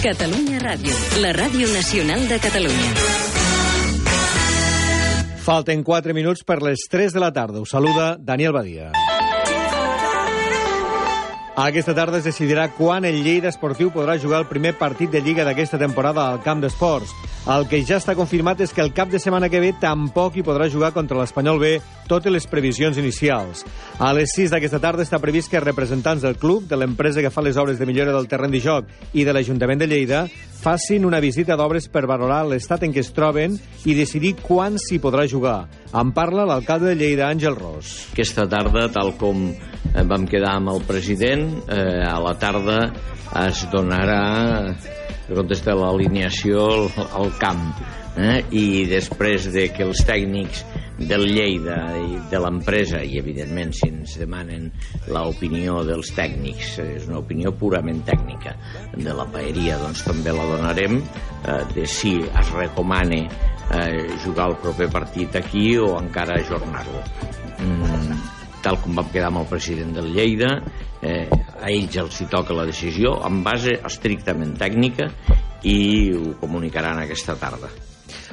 Catalunya Ràdio, la ràdio nacional de Catalunya. Falten 4 minuts per les 3 de la tarda. Us saluda Daniel Badia. Aquesta tarda es decidirà quan el Lleida Esportiu podrà jugar el primer partit de Lliga d'aquesta temporada al camp d'esports. El que ja està confirmat és que el cap de setmana que ve tampoc hi podrà jugar contra l'Espanyol B totes les previsions inicials. A les 6 d'aquesta tarda està previst que representants del club, de l'empresa que fa les obres de millora del terreny de joc i de l'Ajuntament de Lleida facin una visita d'obres per valorar l'estat en què es troben i decidir quan s'hi podrà jugar. En parla l'alcalde de Lleida, Àngel Ros. Aquesta tarda, tal com vam quedar amb el president, eh, a la tarda es donarà contesta l'alineació al, al camp eh? i després de que els tècnics del Lleida i de l'empresa i evidentment si ens demanen l'opinió dels tècnics és una opinió purament tècnica de la paeria doncs també la donarem eh, de si es recomana eh, jugar el proper partit aquí o encara ajornar-lo mm, tal com vam quedar amb el president del Lleida eh, a ells els hi toca la decisió en base estrictament tècnica i ho comunicaran aquesta tarda.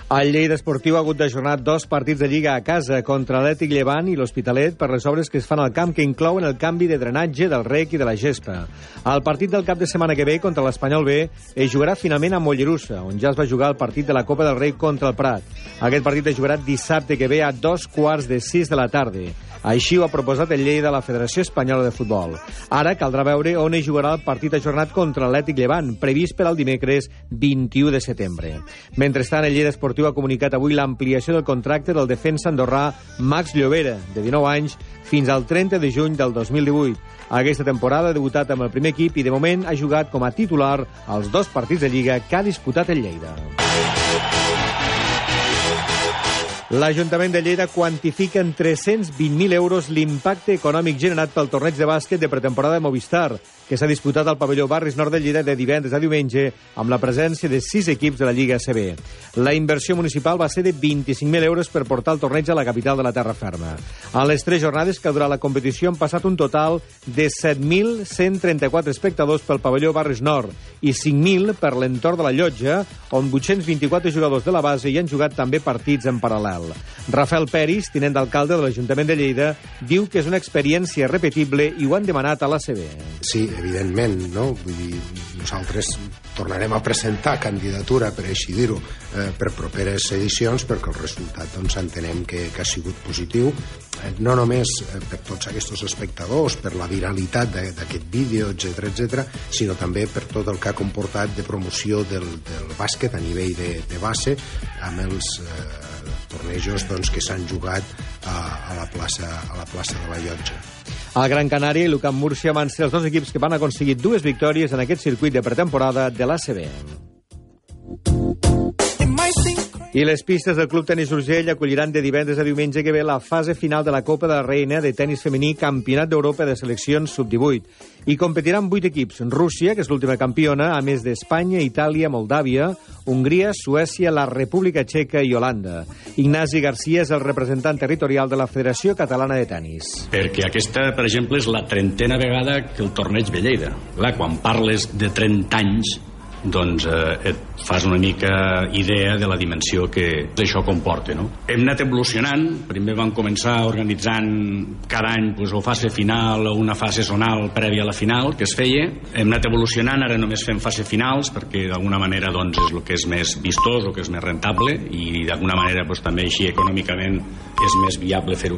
El Lleida Esportiu ha hagut d'ajornar dos partits de Lliga a casa contra l'Ètic Llevant i l'Hospitalet per les obres que es fan al camp que inclouen el canvi de drenatge del rec i de la gespa. El partit del cap de setmana que ve contra l'Espanyol B es jugarà finalment a Mollerussa, on ja es va jugar el partit de la Copa del Rei contra el Prat. Aquest partit es jugarà dissabte que ve a dos quarts de sis de la tarda. Així ho ha proposat el llei de la Federació Espanyola de Futbol. Ara caldrà veure on hi jugarà el partit ajornat contra l'Ètic Llevant, previst per al dimecres 21 de setembre. Mentrestant, el llei Esportiu ha comunicat avui l'ampliació del contracte del defensa andorrà Max Llobera, de 19 anys, fins al 30 de juny del 2018. Aquesta temporada ha debutat amb el primer equip i de moment ha jugat com a titular als dos partits de Lliga que ha disputat el Lleida. L'Ajuntament de Lleida quantifica en 320.000 euros l'impacte econòmic generat pel torneig de bàsquet de pretemporada de Movistar, que s'ha disputat al pavelló Barris Nord de Lleida de divendres a diumenge amb la presència de sis equips de la Lliga ACB. La inversió municipal va ser de 25.000 euros per portar el torneig a la capital de la terra ferma. En les tres jornades que durà la competició han passat un total de 7.134 espectadors pel pavelló Barris Nord i 5.000 per l'entorn de la llotja, on 824 jugadors de la base hi han jugat també partits en paral·lel. Rafael Peris, tinent d'alcalde de l'Ajuntament de Lleida, diu que és una experiència repetible i ho han demanat a la CB. Sí, evidentment, no? Vull dir, nosaltres tornarem a presentar candidatura, per així dir-ho, eh, per properes edicions, perquè el resultat doncs, entenem que, que ha sigut positiu, eh, no només eh, per tots aquests espectadors, per la viralitat d'aquest vídeo, etc etc, sinó també per tot el que ha comportat de promoció del, del bàsquet a nivell de, de base, amb els eh, tornejos doncs, que s'han jugat a, a, la plaça, a la plaça de la Llotja. El Gran Canària i l'UCAM Múrcia van ser els dos equips que van aconseguir dues victòries en aquest circuit de pretemporada de l'ACB. I les pistes del Club Tenis Urgell acolliran de divendres a diumenge que ve la fase final de la Copa de la Reina de tenis femení Campionat d'Europa de seleccions sub-18. I competiran vuit equips. Rússia, que és l'última campiona, a més d'Espanya, Itàlia, Moldàvia, Hongria, Suècia, la República Txeca i Holanda. Ignasi Garcia és el representant territorial de la Federació Catalana de Tenis. Perquè aquesta, per exemple, és la trentena vegada que el torneig ve Lleida. Clar, quan parles de 30 anys doncs eh, et fas una mica idea de la dimensió que això comporta. No? Hem anat evolucionant, primer vam començar organitzant cada any pues, o fase final o una fase zonal prèvia a la final que es feia, hem anat evolucionant, ara només fem fase finals perquè d'alguna manera doncs, és el que és més vistós o que és més rentable i d'alguna manera pues, també així econòmicament és més viable fer-ho